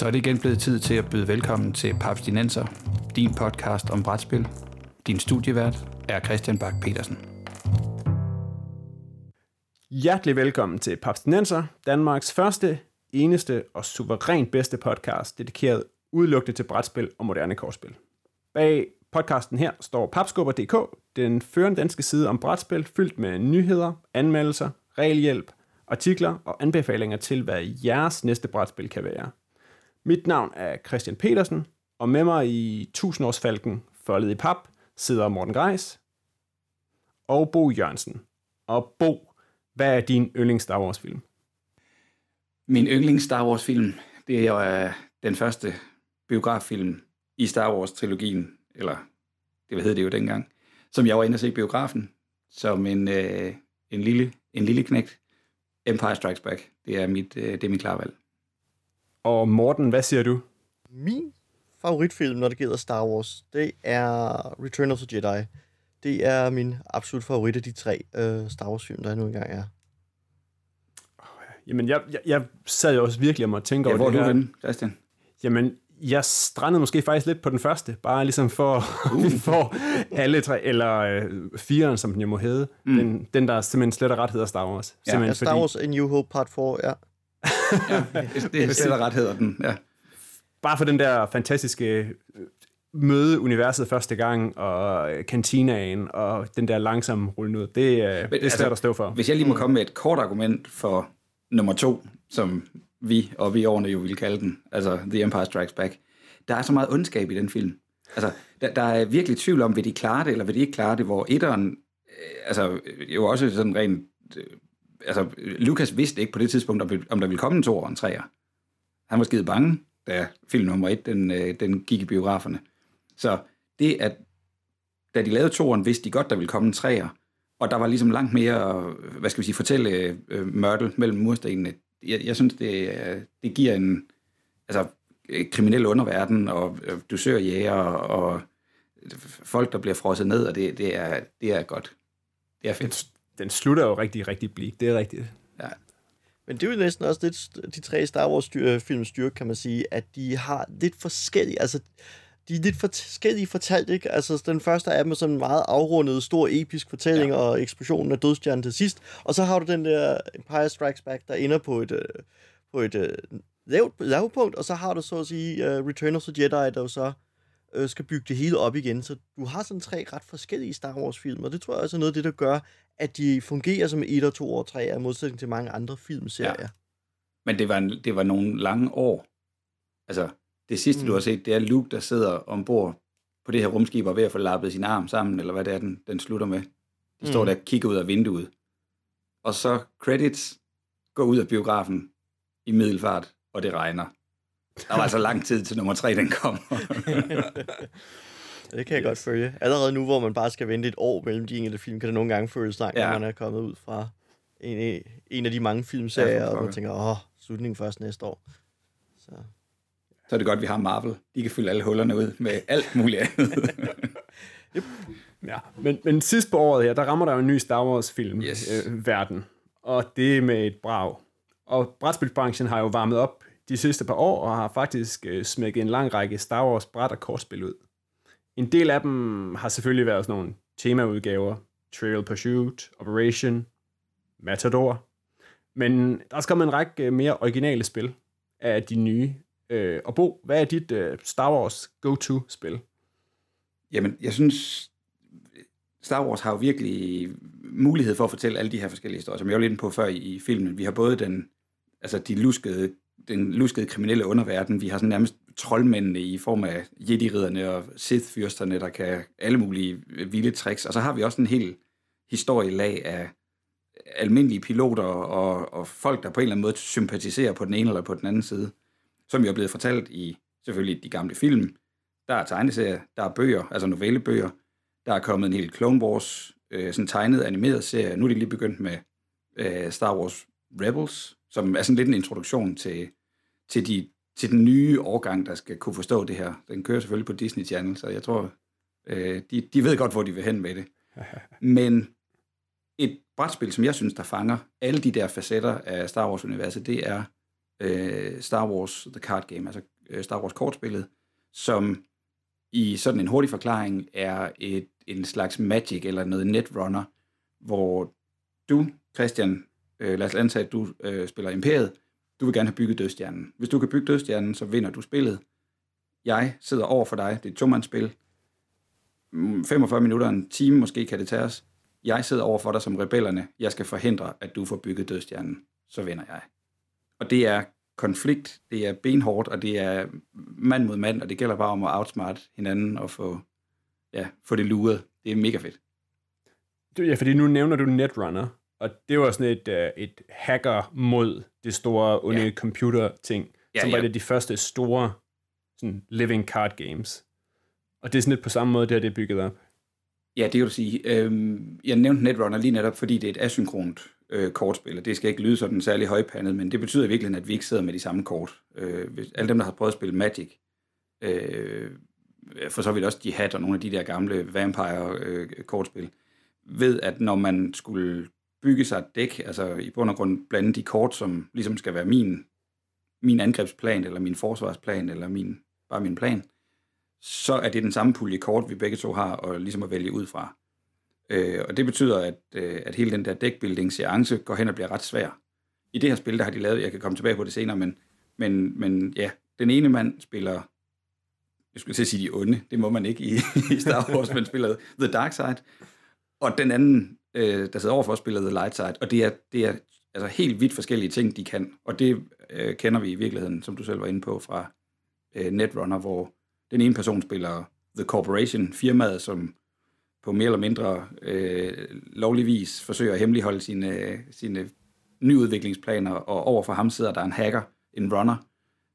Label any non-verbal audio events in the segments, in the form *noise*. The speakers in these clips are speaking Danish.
Så er det igen blevet tid til at byde velkommen til Papstinenser, din podcast om brætspil. Din studievært er Christian Bak petersen Hjertelig velkommen til Papstinenser, Danmarks første, eneste og suverænt bedste podcast, dedikeret udelukkende til brætspil og moderne kortspil. Bag podcasten her står papskubber.dk, den førende danske side om brætspil, fyldt med nyheder, anmeldelser, regelhjælp, artikler og anbefalinger til, hvad jeres næste brætspil kan være. Mit navn er Christian Petersen, og med mig i tusindårsfalken foldet i pap sidder Morten Greis og Bo Jørgensen. Og Bo, hvad er din yndlings Star Wars film? Min yndlings Star Wars film, det er jo øh, den første biograffilm i Star Wars trilogien, eller det hed det jo dengang, som jeg var inde og se i biografen, som en, øh, en, lille, en lille knægt. Empire Strikes Back, det er mit, øh, det er mit klare valg. Og Morten, hvad siger du? Min favoritfilm, når det gælder Star Wars, det er Return of the Jedi. Det er min absolut favorit af de tre uh, Star Wars-film, der nu engang er. Jamen, jeg, jeg, jeg sad jo også virkelig om at tænke ja, over hvor det er her. du henne, Christian? Jamen, jeg strandede måske faktisk lidt på den første, bare ligesom for, *laughs* uh. vi får alle tre, eller øh, firen, som den jo må hedde, mm. den, den der simpelthen slet og ret hedder Star Wars. Ja, Ja, Star Wars A New Hope Part 4, ja. Ja, *laughs* det, det er ret hedder den, ja. Bare for den der fantastiske øh, møde universet første gang, og øh, kantinaen, og den der langsomme rullen ud, det, øh, det er svært altså, at stå for. Hvis jeg lige må komme med et kort argument for nummer to, som vi og vi årene jo ville kalde den, altså The Empire Strikes Back, der er så meget ondskab i den film. Altså, der, der er virkelig tvivl om, vil de klare det, eller vil de ikke klare det, hvor etteren, øh, altså jo også sådan rent, øh, altså Lucas vidste ikke på det tidspunkt, om, der ville komme en to og en treer. Han var skide bange, da film nummer et, den, øh, den gik i biograferne. Så det, at da de lavede toeren, vidste de godt, der ville komme en træer, og der var ligesom langt mere, hvad skal vi sige, fortælle øh, mørtel mellem murstenene. Jeg, jeg synes, det, øh, det giver en altså, øh, kriminel underverden, og øh, dusørjæger, og folk, der bliver frosset ned, og det, det, er, det er godt. Det er fedt. Den, slutter jo rigtig, rigtig blik. Det er rigtigt. Ja. Men det er jo næsten også lidt de tre Star Wars-film styrke, kan man sige, at de har lidt forskellige, altså de er lidt forskellige fortalt, ikke? Altså, den første af dem er sådan en meget afrundet, stor, episk fortælling, ja. og eksplosionen af dødstjernen til sidst. Og så har du den der Empire Strikes Back, der ender på et, uh, på et uh, lavt, lavpunkt, og så har du så at sige uh, Return of the Jedi, der jo så uh, skal bygge det hele op igen. Så du har sådan tre ret forskellige Star Wars-film, og det tror jeg også er noget af det, der gør, at de fungerer som et og to og tre, i modsætning til mange andre filmserier. Ja. Men det var, en, det var nogle lange år. Altså, det sidste, mm. du har set, det er Luke, der sidder ombord på det her rumskib og ved at få lappet sin arm sammen, eller hvad det er, den, den slutter med. De mm. står der og kigger ud af vinduet. Og så credits går ud af biografen i middelfart, og det regner. Der var altså lang tid til nummer tre, den kommer. *laughs* *laughs* det kan jeg yes. godt følge. Allerede nu, hvor man bare skal vente et år mellem de enkelte film, kan det nogle gange føles langt, ja. når man er kommet ud fra en, en af de mange filmserier, ja, og man tænker, åh, slutningen først næste år. Så så er det godt, at vi har Marvel. De kan fylde alle hullerne ud med alt muligt andet. *laughs* yep. Ja, men, men sidst på året her, der rammer der jo en ny Star Wars-film yes. øh, verden. Og det er med et brag. Og brætspilsbranchen har jo varmet op de sidste par år, og har faktisk øh, smækket en lang række Star Wars bræt og kortspil ud. En del af dem har selvfølgelig været sådan nogle temaudgaver. Trail Pursuit, Operation, Matador. Men der skal en række øh, mere originale spil af de nye, Øh, og Bo, hvad er dit øh, Star Wars go-to-spil? Jamen, jeg synes, Star Wars har jo virkelig mulighed for at fortælle alle de her forskellige historier, som jeg var lidt på før i, i filmen. Vi har både den, altså de luskede, den luskede kriminelle underverden, vi har sådan nærmest troldmændene i form af Jedi-ridderne og Sith-fyrsterne, der kan alle mulige øh, vilde tricks, og så har vi også en hel historielag af almindelige piloter og, og folk, der på en eller anden måde sympatiserer på den ene eller på den anden side som jo er blevet fortalt i selvfølgelig de gamle film. Der er tegneserier, der er bøger, altså novellebøger. Der er kommet en hel Clone Wars, øh, sådan tegnet animeret serie. Nu er de lige begyndt med øh, Star Wars Rebels, som er sådan lidt en introduktion til, til, de, til den nye årgang, der skal kunne forstå det her. Den kører selvfølgelig på Disney Channel, så jeg tror, øh, de, de ved godt, hvor de vil hen med det. *laughs* Men et brætspil, som jeg synes, der fanger alle de der facetter af Star Wars-universet, det er øh, Star Wars The Card Game, altså øh, Star Wars kortspillet, som i sådan en hurtig forklaring er et, en slags Magic eller noget Netrunner, hvor du, Christian, øh, lad os antage, at du øh, spiller Imperiet, du vil gerne have bygget dødstjernen. Hvis du kan bygge dødstjernen, så vinder du spillet. Jeg sidder over for dig, det er et tomandsspil. Mm, 45 minutter, en time måske kan det tage os. Jeg sidder over for dig som rebellerne. Jeg skal forhindre, at du får bygget dødstjernen. Så vinder jeg. Og det er konflikt, det er benhårdt, og det er mand mod mand, og det gælder bare om at outsmart hinanden og få, ja, få det luret. Det er mega fedt. Ja, fordi nu nævner du Netrunner, og det var sådan et, øh, et hacker mod det store onde ja. computer-ting, ja, som var ja. det de første store sådan, living card games. Og det er sådan lidt på samme måde, det her det er bygget op. Ja, det kan du sige. Øhm, jeg nævnte Netrunner lige netop, fordi det er et asynkront øh, kortspil, og det skal ikke lyde sådan særlig højpandet, men det betyder virkelig, at vi ikke sidder med de samme kort. Øh, hvis, alle dem, der har prøvet at spille Magic, øh, for så vidt også Jihad og nogle af de der gamle Vampire-kortspil, øh, ved, at når man skulle bygge sig et dæk, altså i bund og grund blande de kort, som ligesom skal være min, min angrebsplan, eller min forsvarsplan, eller min, bare min plan, så er det den samme pulje kort, vi begge to har, og ligesom at vælge ud fra. Øh, og det betyder, at, øh, at hele den der deckbuilding seance går hen og bliver ret svær. I det her spil, der har de lavet, jeg kan komme tilbage på det senere, men, men, men ja, den ene mand spiller, jeg skulle til at sige de onde, det må man ikke i, *laughs* i Star Wars, men spiller The Dark Side, og den anden, øh, der sidder overfor, spiller The Light Side, og det er, det er altså helt vidt forskellige ting, de kan, og det øh, kender vi i virkeligheden, som du selv var inde på, fra øh, Netrunner, hvor den ene person spiller The Corporation, firmaet, som på mere eller mindre øh, lovlig vis forsøger at hemmeligholde sine, sine nyudviklingsplaner, og overfor ham sidder der en hacker, en runner,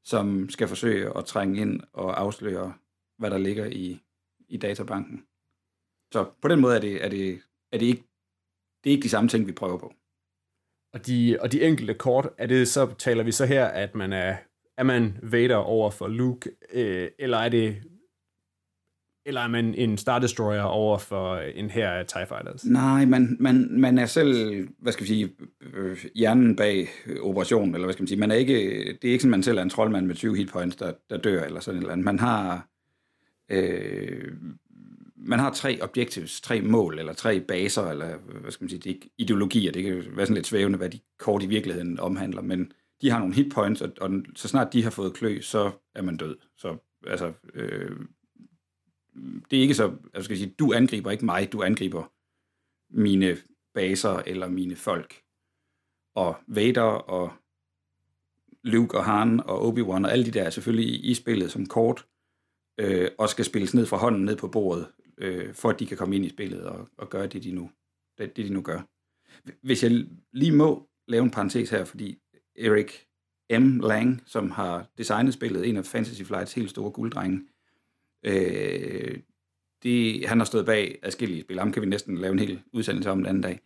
som skal forsøge at trænge ind og afsløre, hvad der ligger i, i databanken. Så på den måde er det, er det, er det, ikke, det er ikke de samme ting, vi prøver på. Og de, og de enkelte kort, er det så, taler vi så her, at man er, er man Vader over for Luke, øh, eller er det eller er man en Star Destroyer over for en her af TIE Fighters? Nej, man, man, man er selv, hvad skal vi sige, øh, hjernen bag operationen, eller hvad skal man sige. Man er ikke, det er ikke sådan, man selv er en troldmand med 20 hit points, der, der dør, eller sådan eller andet. Man har, øh, man har tre objectives, tre mål, eller tre baser, eller hvad skal man sige, det er ideologier, det kan være sådan lidt svævende, hvad de kort i virkeligheden omhandler, men de har nogle hit points, og, og så snart de har fået klø, så er man død. Så altså, øh, det er ikke så, altså, jeg skal sige, du angriber ikke mig, du angriber mine baser eller mine folk. Og Vader og Luke og Han og Obi-Wan og alle de der er selvfølgelig i spillet som kort, øh, og skal spilles ned fra hånden ned på bordet, øh, for at de kan komme ind i spillet og, og gøre det de, nu, det, det, de nu gør. Hvis jeg lige må lave en parentes her, fordi Erik M. Lang, som har designet spillet, en af Fantasy Flights helt store gulddrenge, Øh, det, han har stået bag adskillige spil. Ham kan vi næsten lave en hel udsendelse om den anden dag.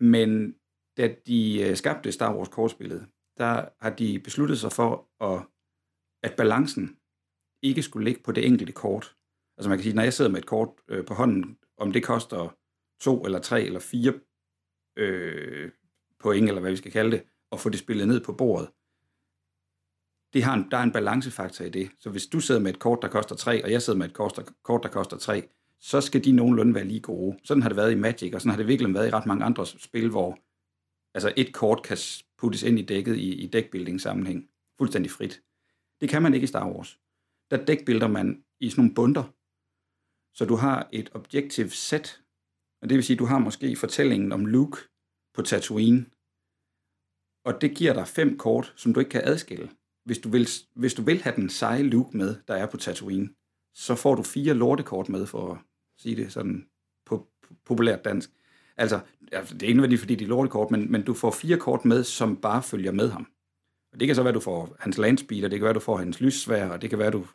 Men da de øh, skabte Star Wars kortspillet, der har de besluttet sig for, at, at balancen ikke skulle ligge på det enkelte kort. Altså man kan sige, når jeg sidder med et kort øh, på hånden, om det koster to eller tre eller fire øh, point, eller hvad vi skal kalde det, og få det spillet ned på bordet, det har en, der er en balancefaktor i det. Så hvis du sidder med et kort, der koster 3, og jeg sidder med et kort, der, kort, der koster 3, så skal de nogenlunde være lige gode. Sådan har det været i Magic, og sådan har det virkelig været i ret mange andre spil, hvor altså et kort kan puttes ind i dækket i, i deckbuilding sammenhæng. Fuldstændig frit. Det kan man ikke i Star Wars. Der deckbuilder man i sådan nogle bunder. Så du har et objective sæt, og det vil sige, at du har måske fortællingen om Luke på Tatooine, og det giver dig fem kort, som du ikke kan adskille hvis du, vil, hvis du vil have den seje Luke med, der er på Tatooine, så får du fire lortekort med, for at sige det sådan på populært dansk. Altså, altså det er indvendigt, fordi de er lortekort, men, men du får fire kort med, som bare følger med ham. Og det kan så være, at du får hans landspeeder, det kan være, at du får hans lyssvær, og det kan være, at du,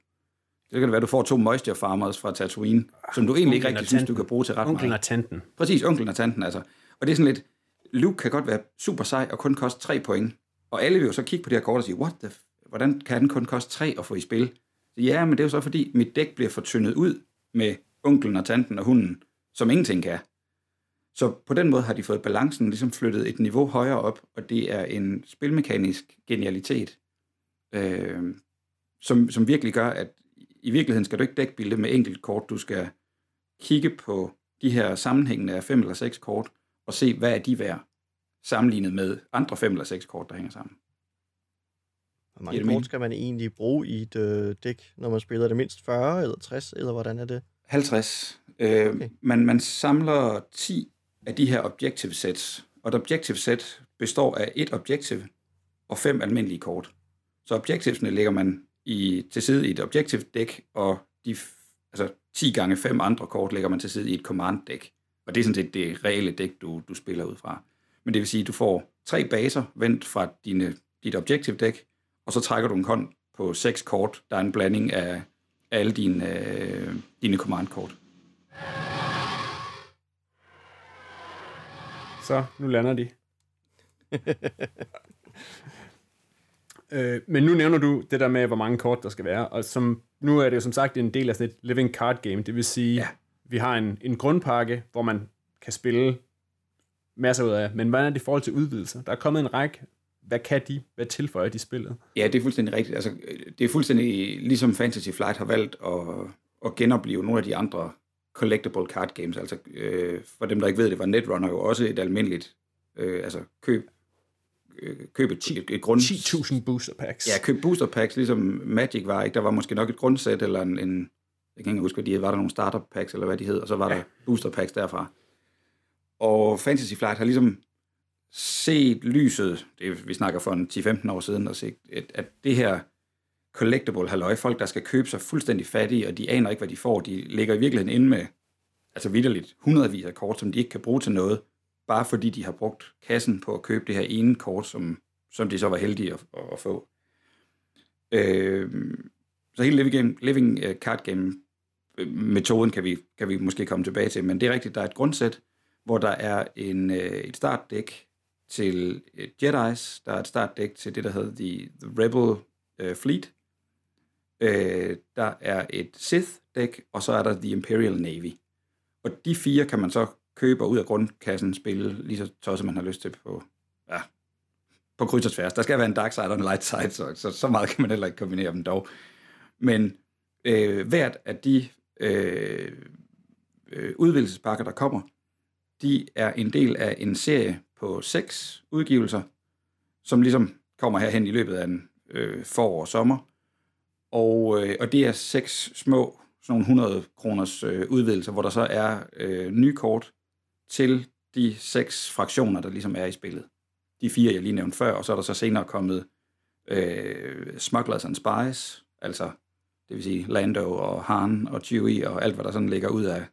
det kan være, at du får to moisture farmers fra Tatooine, som du egentlig ikke rigtig synes, du kan bruge til ret onklen meget. Onklen og tanten. Præcis, onklen og tanten, altså. Og det er sådan lidt, Luke kan godt være super sej og kun koste tre point. Og alle vil jo så kigge på det her kort og sige, what the hvordan kan den kun koste 3 at få i spil? Så ja, men det er jo så fordi, mit dæk bliver fortyndet ud med onklen og tanten og hunden, som ingenting kan. Så på den måde har de fået balancen ligesom flyttet et niveau højere op, og det er en spilmekanisk genialitet, øh, som, som virkelig gør, at i virkeligheden skal du ikke dække billedet med enkelt kort. Du skal kigge på de her sammenhængende af fem eller seks kort, og se, hvad er de værd, sammenlignet med andre fem eller seks kort, der hænger sammen. Hvor mange kort skal man egentlig bruge i et øh, dæk, når man spiller det mindst 40 eller 60, eller hvordan er det? 50. Øh, okay. man, man samler 10 af de her objective sets, og et objective set består af et objective og fem almindelige kort. Så objectivesne lægger man i, til side i et objective dæk, og de altså 10 gange 5 andre kort lægger man til side i et command dæk. Og det er sådan set det reelle dæk, du, du spiller ud fra. Men det vil sige, at du får tre baser vendt fra dine, dit objective dæk, og så trækker du en hånd på seks kort, der er en blanding af alle dine, øh, dine command-kort. Så, nu lander de. *laughs* øh, men nu nævner du det der med, hvor mange kort der skal være, og som, nu er det jo som sagt en del af sådan et living card game, det vil sige, ja. vi har en, en grundpakke, hvor man kan spille masser ud af, men hvordan er det i forhold til udvidelser? Der er kommet en række, hvad kan de? Hvad tilføjer de spillet? Ja, det er fuldstændig rigtigt. Altså, det er fuldstændig ligesom Fantasy Flight har valgt at, at genopleve nogle af de andre collectible card games. Altså, øh, for dem, der ikke ved det, var Netrunner jo også et almindeligt øh, altså køb køb et, et, et grund... 10.000 booster packs. Ja, køb booster packs, ligesom Magic var, ikke? Der var måske nok et grundsæt, eller en, en jeg kan ikke huske, hvad de hed, var der nogle starter packs, eller hvad de hed, og så var ja. der booster packs derfra. Og Fantasy Flight har ligesom set lyset, det, vi snakker for en 10-15 år siden, og set, at, at det her collectible halløj, folk der skal købe sig fuldstændig fattige, og de aner ikke, hvad de får, de ligger i virkeligheden inde med, altså vidderligt, hundredvis af kort, som de ikke kan bruge til noget, bare fordi de har brugt kassen på at købe det her ene kort, som, som de så var heldige at, at, få. Øh, så hele Living, game, living øh, Card Game øh, metoden kan vi, kan vi måske komme tilbage til, men det er rigtigt, der er et grundsæt, hvor der er en, øh, et startdæk til Jedi's, der er et startdæk til det, der hedder The, The Rebel uh, Fleet, øh, der er et Sith-dæk, og så er der The Imperial Navy. Og de fire kan man så købe ud af grundkassen spille, lige så tosset man har lyst til på, ja, på kryds og tværs. Der skal være en dark side og en light side, så, så, så meget kan man heller ikke kombinere dem dog. Men øh, hvert af de øh, øh, udvidelsespakker, der kommer, de er en del af en serie på seks udgivelser, som ligesom kommer herhen i løbet af en øh, forår og sommer. Og, øh, og det er seks små, sådan nogle 100 kroners øh, udvidelser, hvor der så er øh, nye kort til de seks fraktioner, der ligesom er i spillet. De fire, jeg lige nævnte før, og så er der så senere kommet øh, Smugglers and Spies, altså det vil sige Lando og Han og Chewie og alt, hvad der sådan ligger ud af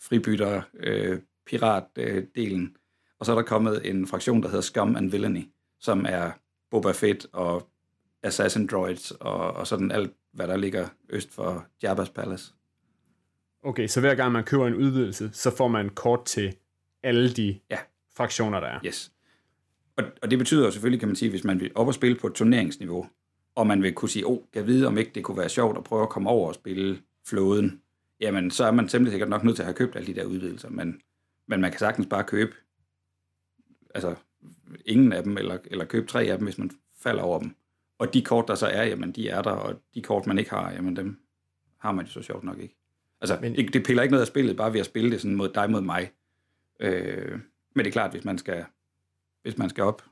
fribytter, øh, piratdelen. Og så er der kommet en fraktion, der hedder Scum and Villainy, som er Boba Fett og Assassin Droids og, og sådan alt, hvad der ligger øst for Jabba's Palace. Okay, så hver gang man køber en udvidelse, så får man kort til alle de ja. fraktioner, der er. Yes. Og, og det betyder selvfølgelig, kan man sige, hvis man vil op og spille på et turneringsniveau, og man vil kunne sige, åh, oh, jeg vide, om ikke det kunne være sjovt at prøve at komme over og spille flåden, jamen så er man simpelthen sikkert nok nødt til at have købt alle de der udvidelser, men, men man kan sagtens bare købe altså ingen af dem, eller, eller købe tre af dem, hvis man falder over dem. Og de kort, der så er, jamen de er der, og de kort, man ikke har, jamen dem har man jo så sjovt nok ikke. Altså, men, det, det piller ikke noget af spillet, bare ved at spille det sådan mod dig mod mig. Øh, men det er klart, hvis man skal, hvis man skal op.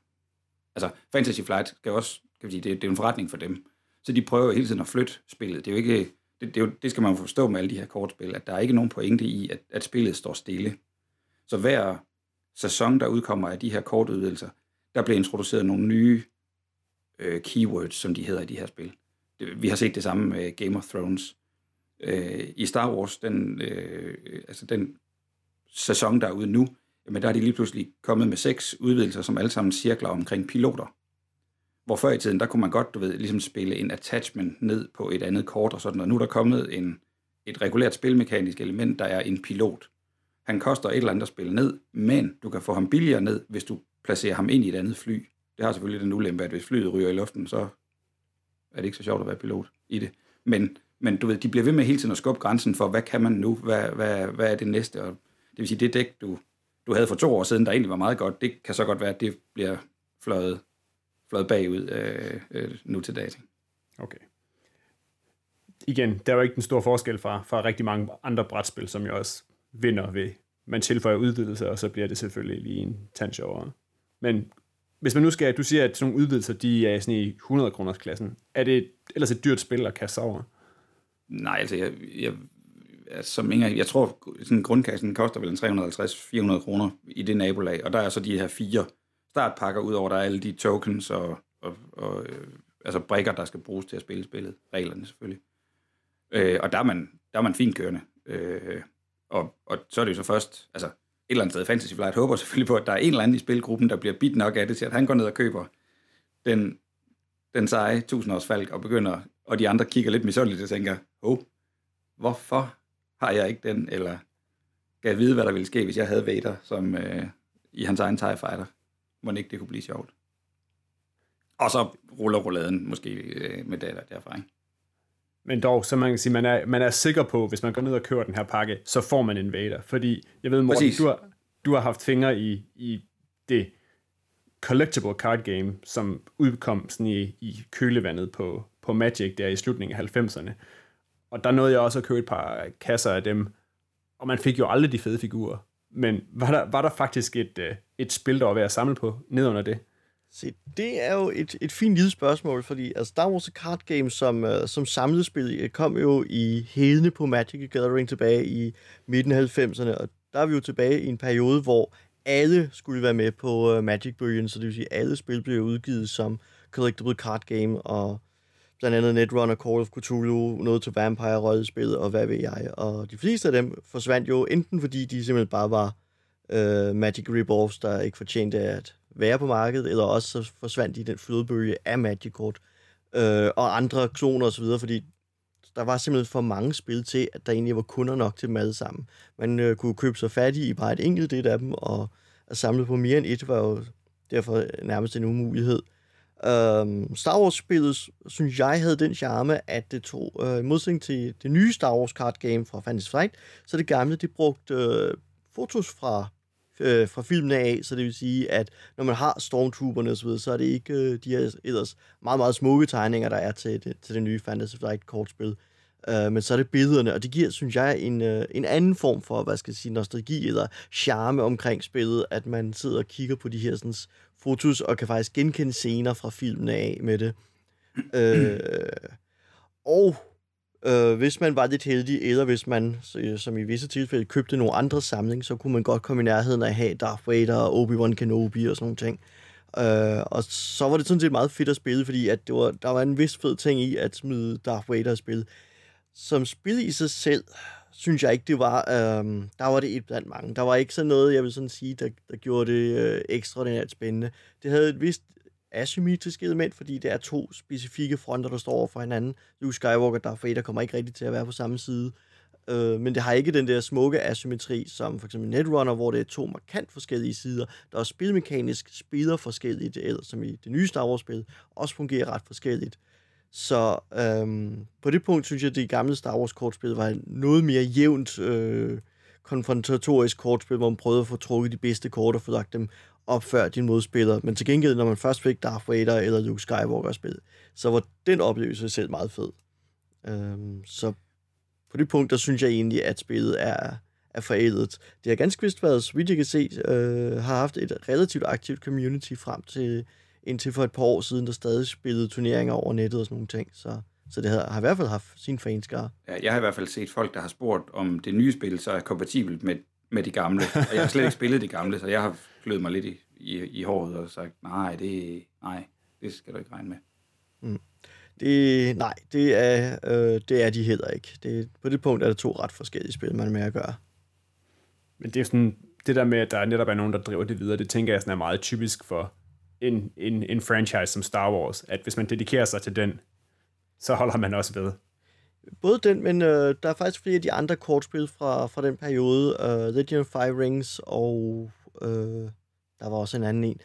Altså, Fantasy Flight skal også, kan vi sige, det, det er en forretning for dem. Så de prøver hele tiden at flytte spillet. Det er jo ikke, det, det, er jo, det skal man forstå med alle de her kortspil, at der er ikke nogen pointe i, at, at spillet står stille. Så hver sæson, der udkommer af de her kortudvidelser, der bliver introduceret nogle nye øh, keywords, som de hedder i de her spil. Det, vi har set det samme med Game of Thrones. Øh, I Star Wars, den, øh, altså den sæson, der er ude nu, jamen der er de lige pludselig kommet med seks udvidelser, som alle sammen cirkler omkring piloter. Hvor før i tiden, der kunne man godt, du ved, ligesom spille en attachment ned på et andet kort og sådan, noget. nu er der kommet en, et regulært spilmekanisk element, der er en pilot. Han koster et eller andet at spille ned, men du kan få ham billigere ned, hvis du placerer ham ind i et andet fly. Det har selvfølgelig den ulempe, at hvis flyet ryger i luften, så er det ikke så sjovt at være pilot i det. Men, men du ved, de bliver ved med hele tiden at skubbe grænsen for, hvad kan man nu? Hvad, hvad, hvad er det næste? Og det vil sige, det dæk, du du havde for to år siden, der egentlig var meget godt, det kan så godt være, at det bliver fløjet, fløjet bagud øh, øh, nu til dato. Okay. Igen, der er jo ikke den store forskel fra, fra rigtig mange andre brætspil, som jeg også vinder ved. Man tilføjer udvidelser, og så bliver det selvfølgelig lige en tand sjovere. Men hvis man nu skal, du siger, at sådan nogle udvidelser, de er sådan i 100 kroners klassen. Er det ellers et dyrt spil at kaste over? Nej, altså jeg, jeg, altså, som Inger, jeg tror, sådan grundkassen koster vel en 350-400 kroner i det nabolag, og der er så de her fire startpakker, udover der er alle de tokens og, og, og øh, altså brikker, der skal bruges til at spille spillet, reglerne selvfølgelig. Øh, og der er man, der er man fint kørende. Øh, og, og så er det jo så først, altså et eller andet sted, Fantasy Flight håber selvfølgelig på, at der er en eller anden i spilgruppen, der bliver bit nok af det til, at han går ned og køber den, den seje tusindårsfalk og begynder, og de andre kigger lidt misundeligt og tænker, oh, hvorfor har jeg ikke den, eller kan jeg vide, hvad der ville ske, hvis jeg havde Vader som øh, i hans egen TIE Fighter. Må ikke det kunne blive sjovt. Og så ruller rolladen måske øh, med data derfra, ikke? Men dog, så man kan sige, man er, man er sikker på, hvis man går ned og køber den her pakke, så får man en Vader. Fordi, jeg ved, Morten, du har, du har haft fingre i, i det collectible card game, som udkom sådan i, i kølevandet på, på Magic der i slutningen af 90'erne. Og der nåede jeg også at købe et par kasser af dem, og man fik jo aldrig de fede figurer. Men var der, var der faktisk et, øh, et spil, der var værd at samle på ned under det? Se, det er jo et, et fint lille spørgsmål, fordi altså, Star Wars Card Game som, uh, som samlespil øh, kom jo i hedene på Magic Gathering tilbage i midten af 90'erne, og der er vi jo tilbage i en periode, hvor alle skulle være med på uh, Magic-bølgen, så det vil sige, at alle spil blev udgivet som Collectible Card Game, og blandt andet Netrunner, Call of Cthulhu, noget til Vampire Rollespil og hvad ved jeg. Og de fleste af dem forsvandt jo enten fordi de simpelthen bare var uh, Magic Rip-Offs, der ikke fortjente at være på markedet, eller også så forsvandt de i den flodbølge af Magic-kort øh, og andre kloner osv., fordi der var simpelthen for mange spil til, at der egentlig var kunder nok til dem alle sammen. Man øh, kunne købe sig fat i bare et enkelt et af dem, og at samle på mere end et var jo derfor nærmest en umulighed. Øhm, Star Wars-spillet, synes jeg, havde den charme, at det tog, øh, i modsætning til det nye Star Wars card game fra Fantasy Flight, så det gamle, det brugte øh, fotos fra øh, fra filmene af, så det vil sige, at når man har stormtrooperne osv., så er det ikke øh, de her ellers meget, meget smukke tegninger, der er til det, til det nye Fantasy Flight kortspil. Øh, men så er det billederne, og det giver, synes jeg, en, øh, en anden form for, hvad skal jeg sige, nostalgi eller charme omkring spillet, at man sidder og kigger på de her sådan, fotos, og kan faktisk genkende scener fra filmene af med det. Øh, og Øh, hvis man var lidt heldig, eller hvis man, øh, som i visse tilfælde, købte nogle andre samling, så kunne man godt komme i nærheden af at have Darth Vader og Obi-Wan Kenobi og sådan nogle ting. Øh, og så var det sådan set meget fedt at spille, fordi at det var, der var en vis fed ting i at smide Darth Vader i spil. Som spil i sig selv, synes jeg ikke, det var, øh, der var det et blandt mange. Der var ikke sådan noget, jeg vil sådan sige, der, der gjorde det øh, ekstraordinært spændende. Det havde et vist asymmetriske element, fordi det er to specifikke fronter, der står over for hinanden. Luke Skywalker og Darth Vader kommer ikke rigtig til at være på samme side. Øh, men det har ikke den der smukke asymmetri, som for eksempel Netrunner, hvor det er to markant forskellige sider, der er spilmekanisk spiller forskelligt, eller som i det nye Star Wars-spil, også fungerer ret forskelligt. Så øhm, på det punkt synes jeg, at det gamle Star Wars-kortspil var noget mere jævnt øh, konfrontatorisk kortspil, hvor man prøvede at få trukket de bedste kort og få lagt dem opfør din modspiller. Men til gengæld, når man først fik Darth Vader eller Luke Skywalker spil, så var den oplevelse selv meget fed. Øhm, så på det punkt, der synes jeg egentlig, at spillet er, er forældet. Det har ganske vist været, så vidt jeg kan se, øh, har haft et relativt aktivt community frem til indtil for et par år siden, der stadig spillede turneringer over nettet og sådan nogle ting. Så, så det har, har i hvert fald haft sin fanskare. Ja, jeg har i hvert fald set folk, der har spurgt, om det nye spil så er kompatibelt med, med de gamle. Og jeg har slet ikke spillet de gamle, så jeg har kløet mig lidt i, i, i håret og sagt, nej, det, nej, det skal du ikke regne med. Mm. Det, nej, det er, øh, det er de heller ikke. Det, på det punkt er der to ret forskellige spil, man er med at gøre. Men det er sådan, det der med, at der netop er nogen, der driver det videre, det tænker jeg sådan er meget typisk for en, en, en franchise som Star Wars, at hvis man dedikerer sig til den, så holder man også ved. Både den, men øh, der er faktisk flere af de andre kortspil fra, fra den periode, uh, Legend of Five Rings og Øh, der var også en anden en.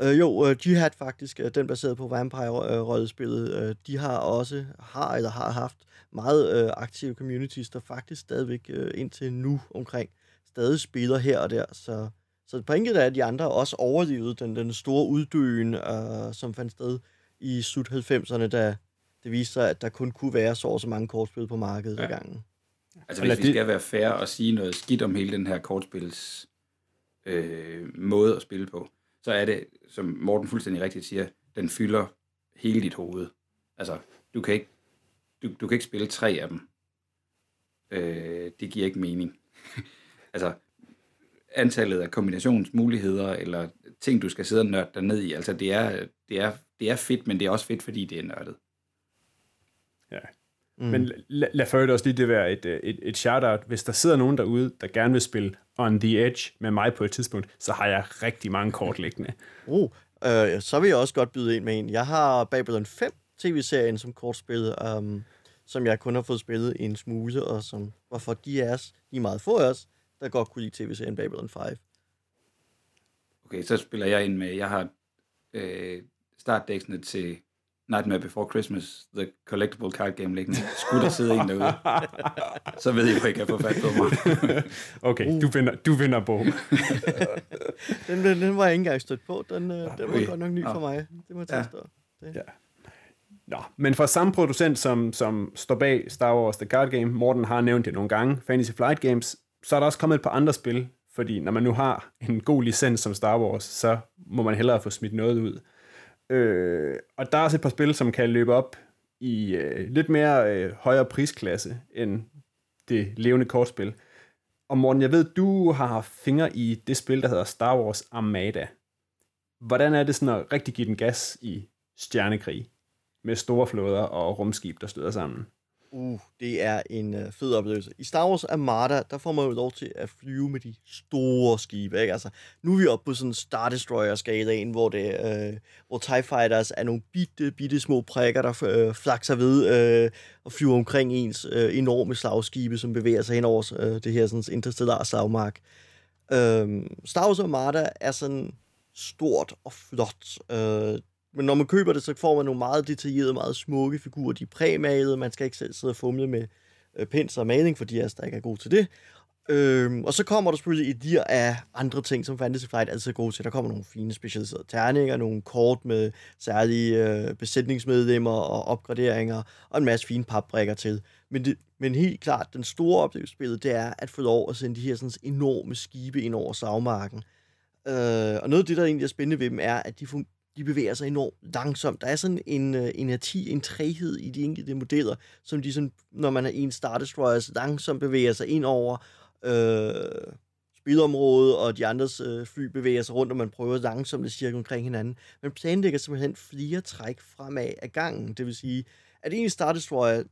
Øh, jo, øh, Jihad faktisk, øh, den baseret på Vampire-rollespillet, øh, de har også, har eller har haft meget øh, aktive communities, der faktisk stadigvæk øh, indtil nu omkring stadig spiller her og der, så Så på enkelt er de andre også overlevet den, den store uddøen, øh, som fandt sted i slut 90'erne, da det viste sig, at der kun kunne være så og så mange kortspil på markedet ja. i gangen. Altså hvis vi skal være fair og sige noget skidt om hele den her kortspils øh, måde at spille på, så er det, som Morten fuldstændig rigtigt siger, den fylder hele dit hoved. Altså, du kan ikke, du, du kan ikke spille tre af dem. Øh, det giver ikke mening. *laughs* altså, antallet af kombinationsmuligheder, eller ting, du skal sidde og nørde dig ned i, altså det er, det, er, det er fedt, men det er også fedt, fordi det er nørdet. Ja. Mm. Men lad, lad for også lige det være et, et, et shout-out. Hvis der sidder nogen derude, der gerne vil spille On The Edge med mig på et tidspunkt, så har jeg rigtig mange kort liggende. Uh, øh, så vil jeg også godt byde ind med en. Jeg har Babylon 5 tv-serien som kortspil, um, som jeg kun har fået spillet en smule, og som var for de af os, de er meget få af os, der godt kunne lide tv-serien Babylon 5. Okay, så spiller jeg ind med, jeg har øh, startdæksene til Nightmare Before Christmas, The Collectible Card Game liggende. Skulle der sidde en derude, så ved I, hvor I kan få fat på mig. *laughs* okay, du vinder, du vinder bog. *laughs* den, den, den var jeg ikke engang stødt på. Den, uh, den var okay. godt nok ny for mig. Det må jeg ja. Det. Ja. Nå, men fra samme producent, som, som står bag Star Wars The Card Game, Morten har nævnt det nogle gange, Fantasy Flight Games, så er der også kommet et par andre spil, fordi når man nu har en god licens som Star Wars, så må man hellere få smidt noget ud. Øh, og der er også et par spil, som kan løbe op i øh, lidt mere øh, højere prisklasse end det levende kortspil. Og Morten, jeg ved, du har haft fingre i det spil, der hedder Star Wars Armada. Hvordan er det sådan at rigtig give den gas i stjernekrig med store flåder og rumskib, der støder sammen? Uh, det er en uh, fed oplevelse. I Star Wars Armada, der får man jo lov til at flyve med de store skibe, ikke? Altså, nu er vi oppe på sådan en Star Destroyer-skalaen, hvor, det, uh, hvor TIE Fighters er nogle bitte, bitte små prikker, der uh, flakser ved uh, og flyver omkring ens uh, enorme slagskibe, som bevæger sig hen over uh, det her sådan, interstellar slagmark. Uh, Star Wars Armada er sådan stort og flot. Uh, men når man køber det, så får man nogle meget detaljerede, meget smukke figurer. De er præmalede, man skal ikke selv sidde og fumle med øh, pensel og maling, fordi jeg der ikke er god til det. Øhm, og så kommer der selvfølgelig et dir af andre ting, som Fantasy Flight altid er god til. Der kommer nogle fine specialiserede terninger, nogle kort med særlige øh, besætningsmedlemmer og opgraderinger, og en masse fine papbrikker til. Men, det, men helt klart, den store oplevelsesbillede, det er at få lov at sende de her sådan, enorme skibe ind over savmarken. Øh, og noget af det, der egentlig er spændende ved dem, er, at de, fun- de bevæger sig enormt langsomt. Der er sådan en øh, uh, inerti, en træhed i de enkelte modeller, som de sådan, når man er en Star Destroyer, så langsomt bevæger sig ind over øh, spilområdet, og de andres øh, fly bevæger sig rundt, og man prøver langsomt at cirke omkring hinanden. Man planlægger simpelthen flere træk fremad af gangen. Det vil sige, at en Star Destroyer,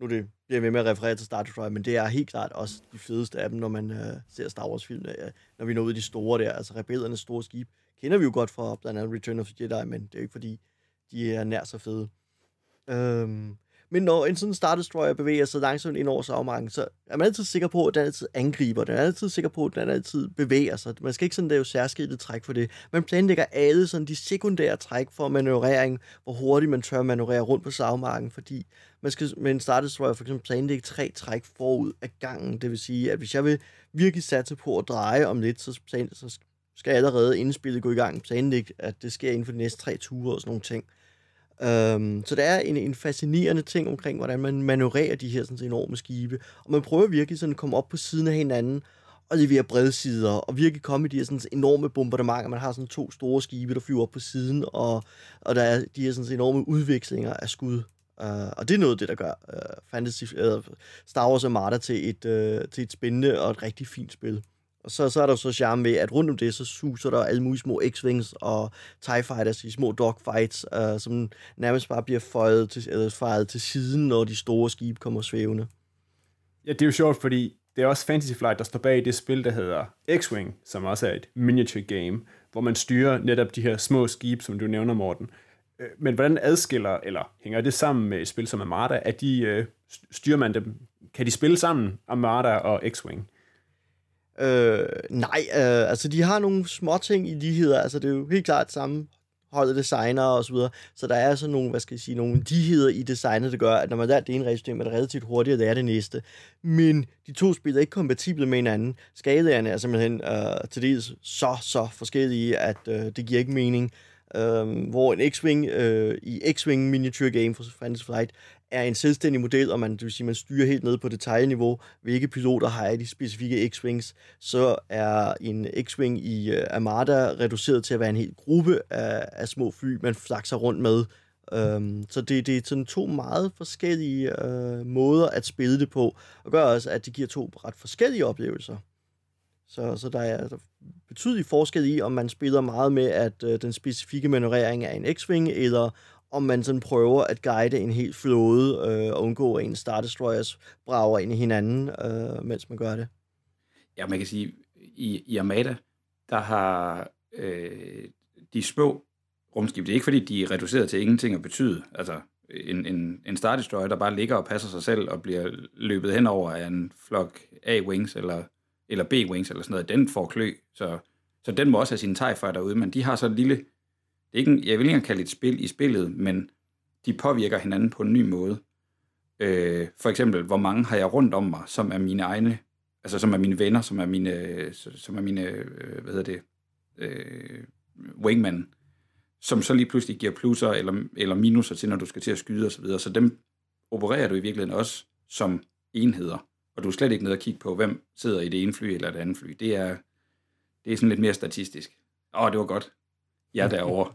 nu det bliver ved med at referere til Star Destroyer, men det er helt klart også de fedeste af dem, når man øh, ser Star Wars-film, øh, når vi når ud i de store der, altså rebellernes store skib kender vi jo godt fra blandt andet Return of the Jedi, men det er jo ikke fordi, de er nær så fede. Øhm, men når en sådan Star Destroyer bevæger sig langsomt ind over savmarken, så er man altid sikker på, at den altid angriber. Den er altid sikker på, at den altid bevæger sig. Man skal ikke sådan lave særskilte træk for det. Man planlægger alle sådan de sekundære træk for manøvrering, hvor hurtigt man tør manøvrere rundt på savmarken, fordi man skal med en Star Destroyer for eksempel planlægge tre træk forud af gangen. Det vil sige, at hvis jeg vil virkelig satse på at dreje om lidt, så, plan, så skal allerede inden spillet gå i gang planlægge, at det sker inden for de næste tre ture og sådan nogle ting. Øhm, så der er en, en fascinerende ting omkring, hvordan man manøvrerer de her sådan, enorme skibe. Og man prøver virkelig sådan at komme op på siden af hinanden og levere bredsider, og virkelig komme i de her sådan, enorme bombardementer. Man har sådan to store skibe, der flyver op på siden, og, og der er de her sådan, enorme udvekslinger af skud. Uh, og det er noget af det, der gør uh, Fantasy, uh, Star Wars Armada til et, uh, til et spændende og et rigtig fint spil. Og så, så er der så charme ved, at rundt om det, så suser der alle mulige små X-Wings og TIE Fighters i små dogfights, øh, som nærmest bare bliver fejret til, eller fejret til siden, når de store skibe kommer svævende. Ja, det er jo sjovt, fordi det er også Fantasy Flight, der står bag det spil, der hedder X-Wing, som også er et miniature game, hvor man styrer netop de her små skibe, som du nævner, Morten. Øh, men hvordan adskiller, eller hænger det sammen med et spil som Armada? At de, øh, styrer man dem, kan de spille sammen, Armada og X-Wing? Øh, nej, øh, altså de har nogle små ting i ligheder. Altså det er jo helt klart samme holdet designer og så videre. Så der er altså nogle, hvad skal jeg sige, nogle ligheder i designet, der gør, at når man lærer det ene regelsystem, er det relativt hurtigt at lære det næste. Men de to spil er ikke kompatible med hinanden. Skalaerne er simpelthen øh, til dels så, så forskellige, at øh, det giver ikke mening. Øh, hvor en X-Wing øh, i X-Wing Miniature Game for Fantasy Flight er en selvstændig model, og man, det vil sige, man styrer helt ned på detaljeniveau, hvilke piloter har i de specifikke X-Wings, så er en X-Wing i uh, Armada reduceret til at være en hel gruppe af, af små fly, man flakser rundt med. Um, så det, det er sådan to meget forskellige uh, måder at spille det på, og gør også, at det giver to ret forskellige oplevelser. Så, så der er altså betydelig forskel i, om man spiller meget med, at uh, den specifikke manøvrering er en X-Wing, eller om man sådan prøver at guide en helt flåde øh, og undgå, at en Star Destroyers brager ind i hinanden, øh, mens man gør det. Ja, man kan sige, i, i Armada, der har øh, de små rumskib, det er ikke fordi, de er reduceret til ingenting at betyde. Altså, en, en, en Star Destroyer, der bare ligger og passer sig selv og bliver løbet henover af en flok A-Wings eller, eller B-Wings eller sådan noget, den får klø. Så, så den må også have sin TIE Fighter derude, men de har så en lille ikke jeg vil ikke kalde det et spil i spillet, men de påvirker hinanden på en ny måde. Øh, for eksempel, hvor mange har jeg rundt om mig, som er mine egne, altså som er mine venner, som er mine, som er mine øh, hvad hedder det, øh, wingman, som så lige pludselig giver plusser eller, eller minuser til, når du skal til at skyde osv. Så, så dem opererer du i virkeligheden også som enheder. Og du er slet ikke nede og kigge på, hvem sidder i det ene fly eller det andet fly. Det er, det er sådan lidt mere statistisk. Åh, det var godt. Jeg derovre.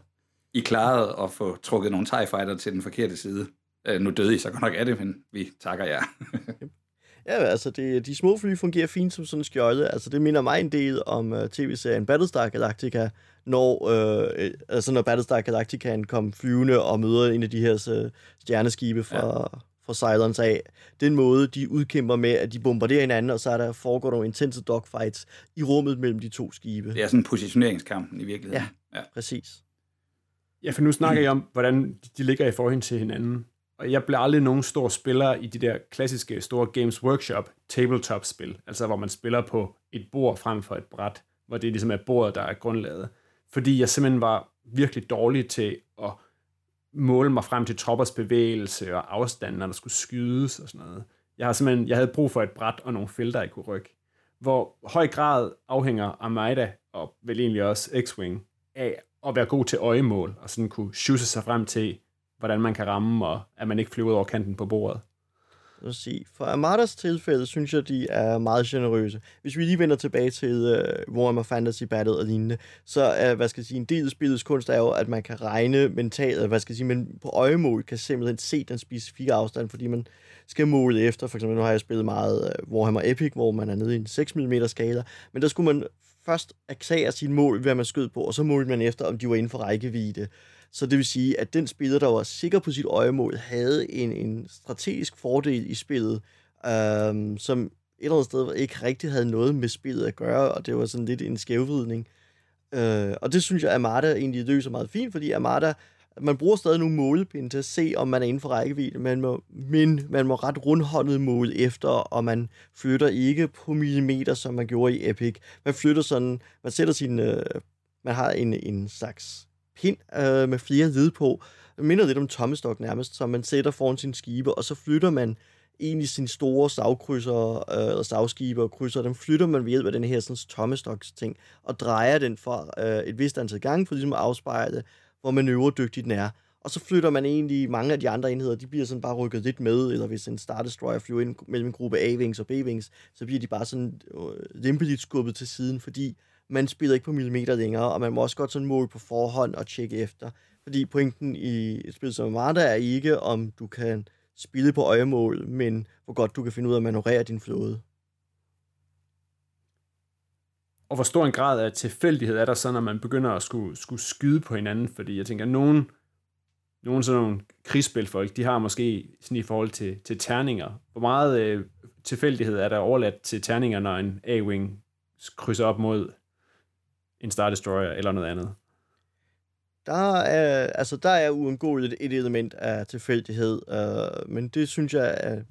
I klarede at få trukket nogle TIE Fighter til den forkerte side. Øh, nu døde I så godt nok af det, men vi takker jer. *laughs* ja, altså det, de små fly fungerer fint som sådan skjolde. Altså det minder mig en del om uh, tv-serien Battlestar Galactica, når, uh, altså når Battlestar Galactica kom flyvende og møder en af de her uh, stjerneskibe fra, ja. fra Cylons af. Den måde, de udkæmper med, at de bombarderer hinanden, og så er der foregår nogle intense dogfights i rummet mellem de to skibe. Det er sådan en positioneringskamp i virkeligheden. Ja, ja. præcis. Ja, for nu snakker *clears throat* jeg om, hvordan de ligger i forhold til hinanden. Og jeg bliver aldrig nogen stor spiller i de der klassiske store Games Workshop tabletop-spil, altså hvor man spiller på et bord frem for et bræt, hvor det ligesom er bordet, der er grundlaget. Fordi jeg simpelthen var virkelig dårlig til at måle mig frem til troppers bevægelse og afstand, når der skulle skydes og sådan noget. Jeg, har simpelthen, jeg havde brug for et bræt og nogle felter, jeg kunne rykke. Hvor høj grad afhænger Armada og vel egentlig også X-Wing af, at være god til øjemål, og sådan kunne sjusse sig frem til, hvordan man kan ramme, og at man ikke flyver over kanten på bordet. at sige. For Amadas tilfælde, synes jeg, de er meget generøse. Hvis vi lige vender tilbage til uh, Warhammer Fantasy Battle og lignende, så er, hvad skal jeg sige, en del af spillets kunst er jo, at man kan regne mentalt, hvad skal jeg sige, men på øjemål kan simpelthen se den specifikke afstand, fordi man skal måle efter. For eksempel, nu har jeg spillet meget uh, Warhammer Epic, hvor man er nede i en 6 mm skala, men der skulle man først erklære sine mål, hvad man skød på, og så målte man efter, om de var inden for rækkevidde. Så det vil sige, at den spiller, der var sikker på sit øjemål, havde en, en strategisk fordel i spillet, øhm, som et eller andet sted ikke rigtig havde noget med spillet at gøre, og det var sådan lidt en skævvidning. Øh, og det synes jeg, Armada egentlig løser meget fint, fordi Armada man bruger stadig nogle målepinde til at se, om man er inden for rækkevidde, men, må, men man må ret rundhåndet måle efter, og man flytter ikke på millimeter, som man gjorde i Epic. Man flytter sådan, man sætter sin, øh, man har en, en slags pind øh, med flere led på, det minder lidt om tommestok nærmest, som man sætter foran sin skibe, og så flytter man egentlig sine store savkrydser øh, eller savskibe og krydser, dem flytter man ved hjælp af den her sådan, tommestoks ting, og drejer den for øh, et vist antal gange, for ligesom at afspejle, hvor manøvredygtig den er. Og så flytter man egentlig mange af de andre enheder, de bliver sådan bare rykket lidt med, eller hvis en Star Destroyer flyver ind mellem en gruppe A-Wings og B-Wings, så bliver de bare sådan øh, lempeligt skubbet til siden, fordi man spiller ikke på millimeter længere, og man må også godt sådan måle på forhånd og tjekke efter. Fordi pointen i et spil som Marta er ikke, om du kan spille på øjemål, men hvor godt du kan finde ud af at manøvrere din flåde og hvor stor en grad af tilfældighed er der så, når man begynder at skulle, skulle skyde på hinanden? Fordi jeg tænker, at nogen, nogen sådan nogle krigsspilfolk, de har måske sådan i forhold til, til terninger. Hvor meget øh, tilfældighed er der overladt til terninger, når en A-Wing krydser op mod en Star Destroyer eller noget andet? Der er, altså, der er uundgåeligt et element af tilfældighed, øh, men det synes jeg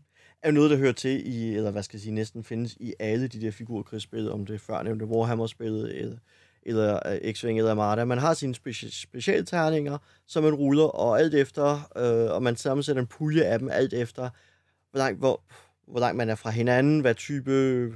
er er noget, der hører til i, eller hvad skal jeg sige, næsten findes i alle de der figurkrigsspil, om det er førnævnte Warhammer-spillet, eller, eller øh, X-Wing eller Armada. Man har sine speci- specialterninger, som man ruller, og alt efter, øh, og man sammensætter en pulje af dem, alt efter, hvor langt, hvor, hvor langt man er fra hinanden, hvad type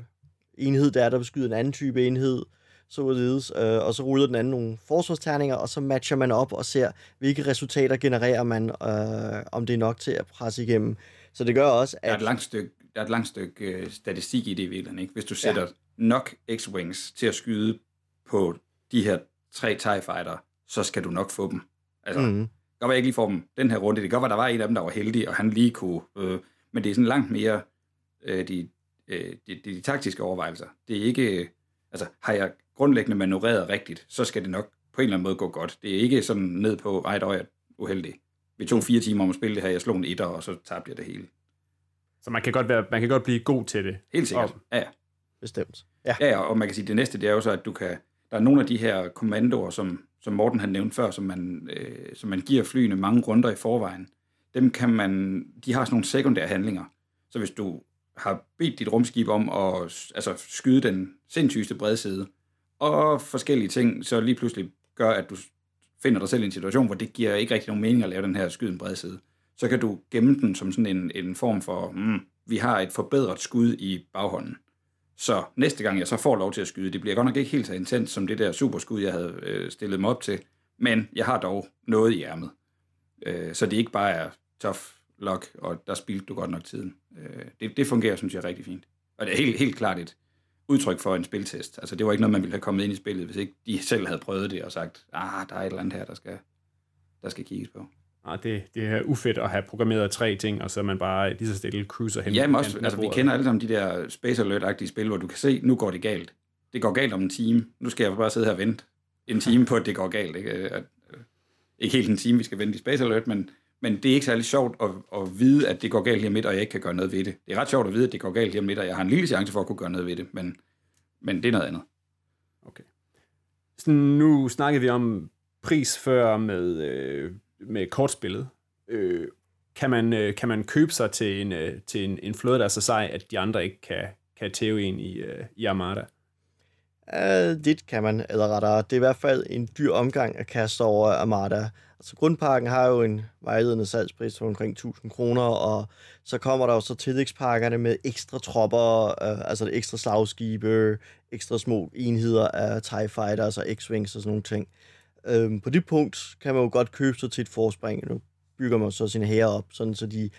enhed der er, der beskyder en anden type enhed, således, øh, og så ruller den anden nogle forsvarsterninger, og så matcher man op og ser, hvilke resultater genererer man, øh, om det er nok til at presse igennem. Så det gør også, Der er at... et langt stykke, der er et langt stykke øh, statistik i det i virkeligheden, ikke? Hvis du sætter ja. nok X-Wings til at skyde på de her tre TIE Fighter, så skal du nok få dem. Altså, mm. Godt jeg ikke lige får dem den her runde. Det kan godt være, der var en af dem, der var heldig, og han lige kunne... Øh, men det er sådan langt mere øh, de, øh, de, de, de taktiske overvejelser. Det er ikke... Øh, altså, har jeg grundlæggende manøvreret rigtigt, så skal det nok på en eller anden måde gå godt. Det er ikke sådan ned på, ej, der er uheldig. Vi tog fire timer om at spille det her, jeg slog en etter, og så tabte jeg det hele. Så man kan godt, være, man kan godt blive god til det. Helt sikkert. Og- Ja, ja. Bestemt. Ja. Ja, og man kan sige, det næste, det er jo så, at du kan, der er nogle af de her kommandoer, som, som Morten han nævnte før, som man, øh, som man giver flyene mange runder i forvejen. Dem kan man, de har sådan nogle sekundære handlinger. Så hvis du har bedt dit rumskib om at altså, skyde den sindssygeste bredside, og forskellige ting, så lige pludselig gør, at du finder dig selv i en situation, hvor det giver ikke rigtig nogen mening at lave den her skyde en bredside. Så kan du gemme den som sådan en, en form for, mm, vi har et forbedret skud i baghånden. Så næste gang jeg så får lov til at skyde, det bliver godt nok ikke helt så intens som det der superskud, jeg havde øh, stillet mig op til, men jeg har dog noget i ærmet. Øh, så det ikke bare er tough luck, og der spildte du godt nok tiden. Øh, det, det fungerer, synes jeg, rigtig fint. Og det er helt, helt klart et udtryk for en spiltest. Altså, det var ikke noget, man ville have kommet ind i spillet, hvis ikke de *laughs* selv havde prøvet det og sagt, ah, der er et eller andet her, der skal, der skal kigges på. Ah, det, det er ufedt at have programmeret tre ting, og så er man bare lige så stille cruiser hen. Ja, men også, altså, vi kender alle sammen de der Space Alert-agtige spil, hvor du kan se, nu går det galt. Det går galt om en time. Nu skal jeg bare sidde her og vente en time på, at det går galt. Ikke, At- øh, ikke helt en time, vi skal vente i Space Alert, men, men det er ikke særlig sjovt at, at vide, at det går galt lige om lidt, og jeg ikke kan gøre noget ved det. Det er ret sjovt at vide, at det går galt lige om lidt, og jeg har en lille chance for at kunne gøre noget ved det, men, men det er noget andet. Okay. Så nu snakkede vi om pris før med, øh, med kortspillet. Øh, kan, man, øh, kan man købe sig til en, øh, til en, en flåde, der er så sej, at de andre ikke kan, kan tæve en i, øh, i Armada? Uh, lidt kan man, eller rettere, det er i hvert fald en dyr omgang at kaste over Armada. Altså grundpakken har jo en vejledende salgspris på omkring 1000 kroner, og så kommer der jo så tillægspakkerne med ekstra tropper, uh, altså ekstra slagskibe, ekstra små enheder af TIE Fighters og X-Wings og sådan nogle ting. Uh, på det punkt kan man jo godt købe sig til et forspring. Nu bygger man så sine hære op, sådan så de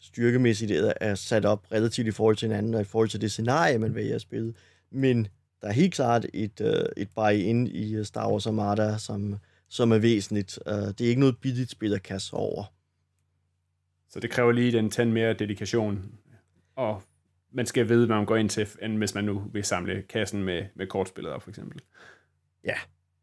styrkemæssigt er sat op relativt i forhold til hinanden, og i forhold til det scenarie, man vælger at spille. Men der er helt klart et, øh, et buy-in i øh, Star Wars Armada, som, som er væsentligt. Uh, det er ikke noget billigt spil at kaste over. Så det kræver lige den tand mere dedikation, og man skal vide, hvad man går ind til, end hvis man nu vil samle kassen med, med kortspillet op, for eksempel.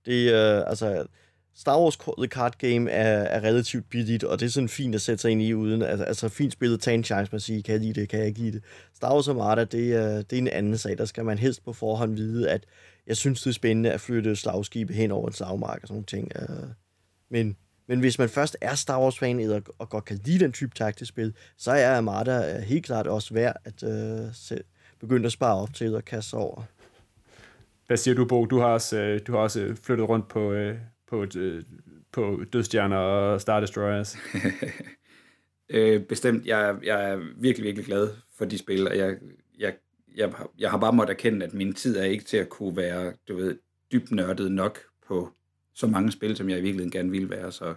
Det øh, altså, Star Wars The Card Game er, er relativt billigt, og det er sådan fint at sætte sig ind i uden, altså, altså fint spillet, tage en chance med at sige, kan jeg lide det, kan jeg ikke lide det. Star Wars Armada, det er, det er en anden sag, der skal man helst på forhånd vide, at jeg synes, det er spændende at flytte slagskibe hen over en slagmark og sådan ting. Øh. Men, men hvis man først er Star Wars-fan og godt kan lide den type taktisk spil, så er Armada øh, helt klart også værd at øh, se, begynde at spare op til og kaste over. Hvad siger du, Bo? Du har også, øh, du har også flyttet rundt på, øh, på, øh, på dødstjerner og Star Destroyers. *laughs* Øh, bestemt, jeg, jeg er virkelig, virkelig glad for de spil, og jeg, jeg, jeg, jeg har bare måttet erkende, at min tid er ikke til at kunne være, du ved, dybt nørdet nok på så mange spil, som jeg i virkeligheden gerne ville være. Så,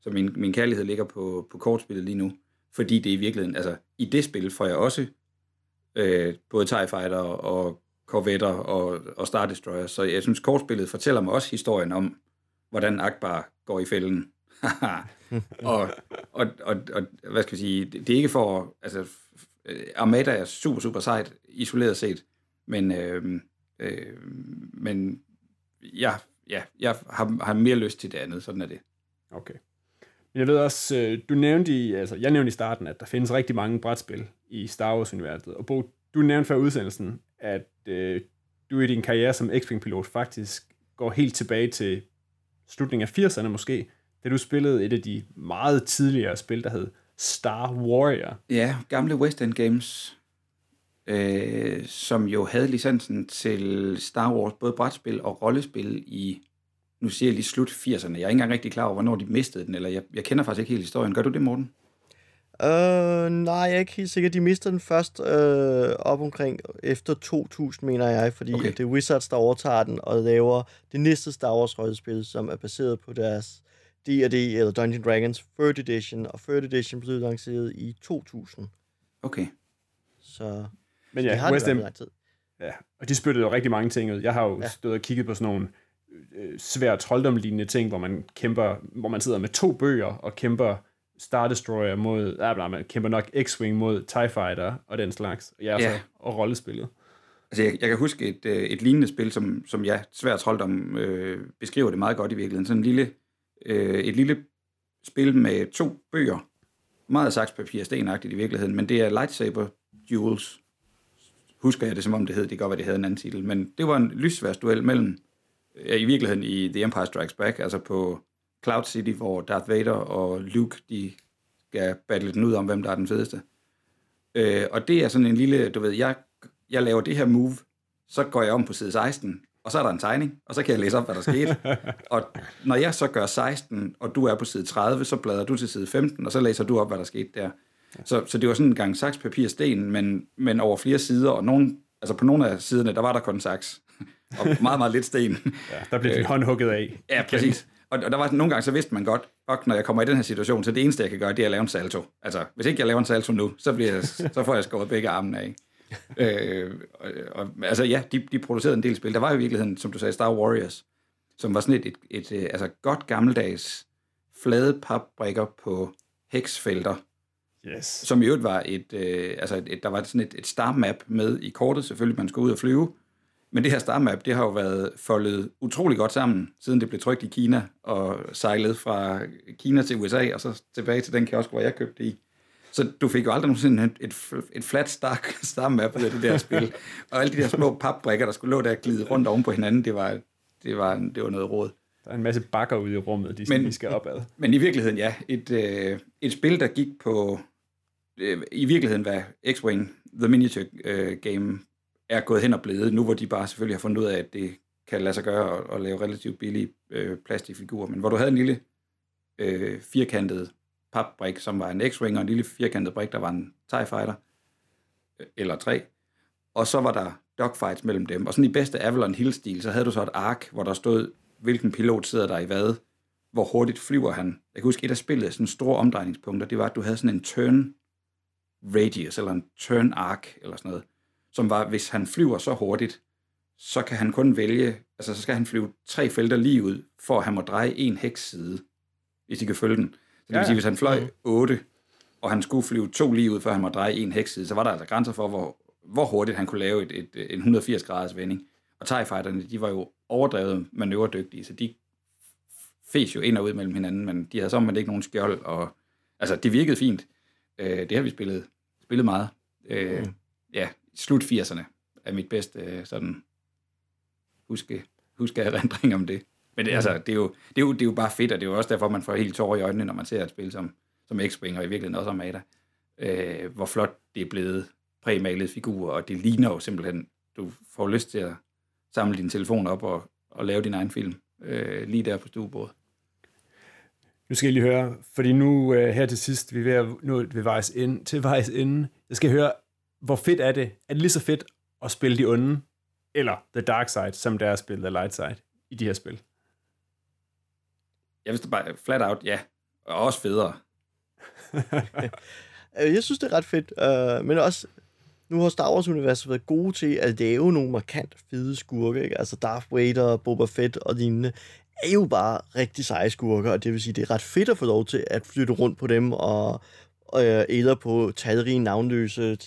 så min, min kærlighed ligger på, på kortspillet lige nu, fordi det i virkeligheden, altså i det spil får jeg også øh, både TIE Fighter og Corvetter og, og Star Destroyer, så jeg synes, kortspillet fortæller mig også historien om, hvordan Akbar går i fælden. *laughs* og, og, og, og, hvad skal jeg sige, det, det er ikke for, altså, øh, Armada er super, super sejt, isoleret set, men, øh, øh, men ja, ja, jeg har, har mere lyst til det andet, sådan er det. Okay. Men Jeg ved også, øh, du nævnte i, altså jeg nævnte i starten, at der findes rigtig mange brætspil i Star Wars-universet. Og Bo, du nævnte før udsendelsen, at øh, du i din karriere som X-Wing-pilot faktisk går helt tilbage til slutningen af 80'erne måske, da du spillede et af de meget tidligere spil, der hed Star Warrior. Ja, gamle West End Games. øh, som jo havde licensen til Star Wars, både brætspil og rollespil i, nu siger jeg lige slut 80'erne. Jeg er ikke engang rigtig klar over, hvornår de mistede den, eller jeg, jeg kender faktisk ikke helt historien. Gør du det, Morten? Uh, nej, jeg er ikke helt sikker. De mister den først uh, op omkring efter 2000, mener jeg, fordi okay. det er Wizards, der overtager den og laver det næste Star Wars rollespil, som er baseret på deres D&D eller Dungeons Dragons 3rd Edition, og 3rd Edition blev lanceret i 2000. Okay. Så, Men så ja, de har det West fald lang tid. ja, og de spyttede jo rigtig mange ting ud. Jeg har jo ja. Stået og kigget på sådan nogle øh, svært trolddomlignende ting, hvor man kæmper, hvor man sidder med to bøger og kæmper Star Destroyer mod, ja, bla, man kæmper nok X-Wing mod TIE Fighter og den slags. Ja, Ja. så, og rollespillet. Altså, jeg, jeg kan huske et, øh, et lignende spil, som, som ja, Svær Trolddom øh, beskriver det meget godt i virkeligheden. Sådan en lille, øh, et lille spil med to bøger. Meget sakspapir stenagtigt i virkeligheden, men det er Lightsaber Duels. Husker jeg det, som om det hed. Det kan godt være, det havde en anden titel. Men det var en lysværsduel mellem, øh, i virkeligheden i The Empire Strikes Back, altså på Cloud City, hvor Darth Vader og Luke, de skal battle den ud om, hvem der er den fedeste. Øh, og det er sådan en lille, du ved, jeg, jeg laver det her move, så går jeg om på side 16, og så er der en tegning, og så kan jeg læse op, hvad der skete. *laughs* og når jeg så gør 16, og du er på side 30, så bladrer du til side 15, og så læser du op, hvad der skete der. Så, så det var sådan en gang saks, papir, sten, men, men over flere sider, og nogen, altså på nogle af siderne, der var der kun saks, *laughs* og meget, meget lidt sten. Ja, der blev din hånd hugget af. Ja, præcis. Og, og der var nogle gange, så vidste man godt, og når jeg kommer i den her situation, så det eneste, jeg kan gøre, det er at lave en salto. Altså, hvis ikke jeg laver en salto nu, så, bliver jeg, så får jeg skåret begge armene af. *laughs* øh, og, og, altså ja, de, de producerede en del spil. Der var jo i virkeligheden, som du sagde, Star Warriors, som var sådan et, et, et, et altså godt gammeldags flade papbrikker på heksfelter, Yes. som i øvrigt var et, øh, altså et, der var sådan et, et star map med i kortet, selvfølgelig, man skulle ud og flyve. Men det her star map, det har jo været foldet utrolig godt sammen, siden det blev trykt i Kina, og sejlet fra Kina til USA, og så tilbage til den kiosk, hvor jeg købte det i. Så du fik jo aldrig nogensinde et, et, et flat star, star map ud af det der spil. Og alle de der små papbrikker, der skulle lå der og glide rundt oven på hinanden, det var, det var, det var noget råd. Der er en masse bakker ude i rummet, de, Men, skal opad. Men i virkeligheden, ja. Et, øh, et spil, der gik på... Øh, I virkeligheden, hvad X-Wing, The Miniature øh, Game, er gået hen og blevet, nu hvor de bare selvfølgelig har fundet ud af, at det kan lade sig gøre at, at lave relativt billige øh, plastikfigurer. Men hvor du havde en lille øh, firkantet papbrik, som var en X-Wing, og en lille firkantet brik, der var en TIE Fighter, øh, eller tre. Og så var der dogfights mellem dem. Og sådan i bedste Avalon Hill-stil, så havde du så et ark, hvor der stod, hvilken pilot sidder der i hvad, hvor hurtigt flyver han. Jeg kan huske, et af spillet, sådan store omdrejningspunkter, det var, at du havde sådan en turn radius, eller en turn arc, eller sådan noget, som var, hvis han flyver så hurtigt, så kan han kun vælge, altså så skal han flyve tre felter lige ud, for at han må dreje en heksside, hvis de kan følge den. Så det vil sige, hvis han fløj 8, og han skulle flyve to lige ud, før han må dreje en heksside, så var der altså grænser for, hvor, hvor hurtigt han kunne lave et, et, en 180 graders vending. Og TIE Fighterne, de var jo overdrevet manøvredygtige, så de fes jo ind og ud mellem hinanden, men de havde så ikke nogen skjold, og altså, det virkede fint. Øh, det har vi spillet, spillet meget. Øh, Mm. Ja, slut 80'erne er mit bedste øh, sådan huske, huske erindring om det. Men det, altså, det, er jo, det, er jo, det er jo bare fedt, og det er jo også derfor, man får helt tårer i øjnene, når man ser et spil som, som X-Wing, og i virkeligheden også Armada. Øh, hvor flot det er blevet præmalet figurer, og det ligner jo simpelthen, du får lyst til at samle din telefon op og, og lave din egen film øh, lige der på stuebordet. Nu skal jeg lige høre, fordi nu uh, her til sidst, vi er ved at nå ved vejs ende, til vejs ende. Jeg skal høre, hvor fedt er det? Er det lige så fedt at spille de onde, eller The Dark Side, som det er at spille The Light Side i de her spil? Jeg vidste bare flat out, ja. Og også federe. *laughs* Øh, Jeg synes, det er ret fedt, øh, men også, nu har Star Wars-universet været gode til at lave nogle markant fede skurke, ikke? Altså Darth Vader, Boba Fett og lignende, er jo bare rigtig seje skurker, og det vil sige, det er ret fedt at få lov til at flytte rundt på dem, og, og øh, eller på talrige navnløse,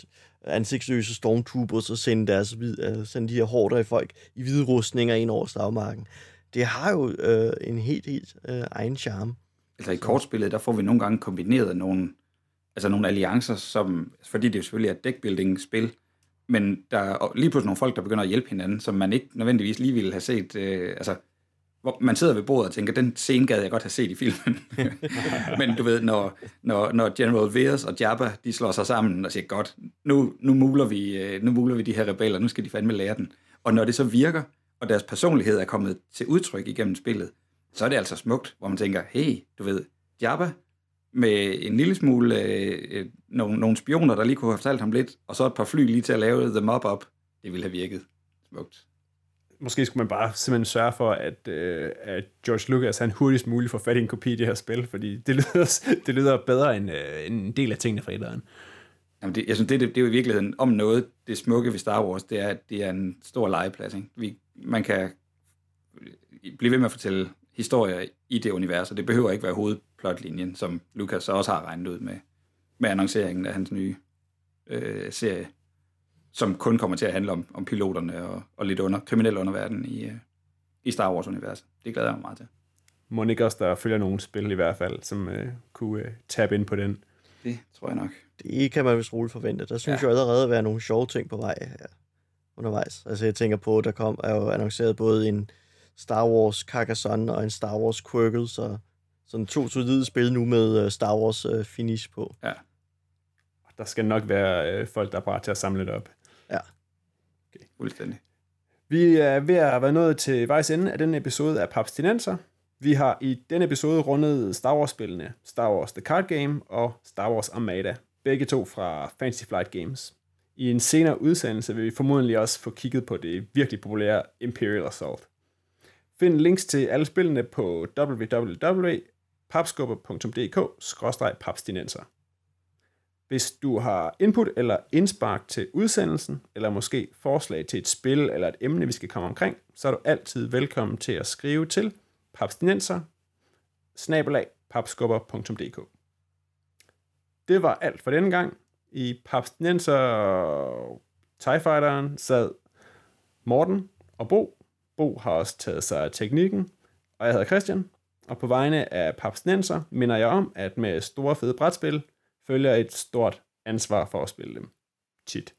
ansigtsløse stormtroopers, og sende, deres, øh, sende de her hårder i folk i hvide rustninger ind over slagmarken. Det har jo øh, en helt, helt øh, egen charme. Altså i kortspillet, der får vi nogle gange kombineret nogle, altså nogle alliancer, som, fordi det jo selvfølgelig er et deckbuilding-spil, men der er lige pludselig nogle folk, der begynder at hjælpe hinanden, som man ikke nødvendigvis lige ville have set. Øh, altså, hvor man sidder ved bordet og tænker, den scene gad jeg godt have set i filmen. *laughs* Men du ved, når, når, når General Veers og Jabba, de slår sig sammen og siger, godt, nu, nu, muler vi, øh, nu muler vi de her rebeller, nu skal de fandme lære den. Og når det så virker, og deres personlighed er kommet til udtryk igennem spillet, så er det altså smukt, hvor man tænker, hey, du ved, Jabba med en lille smule øh, øh, nogle, nogle spioner, der lige kunne have fortalt ham lidt, og så et par fly lige til at lave The Mob Up, det ville have virket smukt. Måske skulle man bare simpelthen sørge for, at, øh, at George Lucas han hurtigst muligt får fat i en kopi af det her spil, fordi det lyder, det lyder bedre end, øh, end en del af tingene fra etteren. Jamen det, jeg synes, det, det, det er jo i virkeligheden om noget, det smukke ved Star Wars, det er, at det er en stor legeplads. Ikke? Vi, man kan blive ved med at fortælle historier i det univers, og det behøver ikke være hovedplotlinjen, som Lucas så også har regnet ud med, med annonceringen af hans nye øh, serie, som kun kommer til at handle om, om piloterne og, og lidt under kriminel underverden i, øh, i Star Wars-universet. Det glæder jeg mig meget til. Må ikke også, der følger nogle spil i hvert fald, som øh, kunne øh, tabe ind på den. Det tror jeg nok. Det kan man vist roligt forvente. Der synes Ja. jeg allerede at være nogle sjove ting på vej her undervejs. Altså jeg tænker på, der kom, er jo annonceret både en Star Wars Carcassonne og en Star Wars Quirkle, så sådan to solide spil nu med øh, Star Wars øh, finish på. Ja. Der skal nok være øh, folk, der er parat til at samle det op. Fuldstændig. Vi er ved at være nået til vejs ende af denne episode af Papstinenser. Vi har i denne episode rundet Star Wars-spillene Star Wars The Card Game og Star Wars Armada, begge to fra Fantasy Flight Games. I en senere udsendelse vil vi formodentlig også få kigget på det virkelig populære Imperial Assault. Find links til alle spillene på www.papskubber.dk-papstinenser. Hvis du har input eller indspark til udsendelsen, eller måske forslag til et spil eller et emne, vi skal komme omkring, så er du altid velkommen til at skrive til papstinenser snabelag papskubber.dk Det var alt for denne gang. I papstinenser TIE Fighteren sad Morten og Bo. Bo har også taget sig af teknikken, og jeg hedder Christian. Og på vegne af papstinenser minder jeg om, at med store fede brætspil følger et stort ansvar for at spille dem. Tit.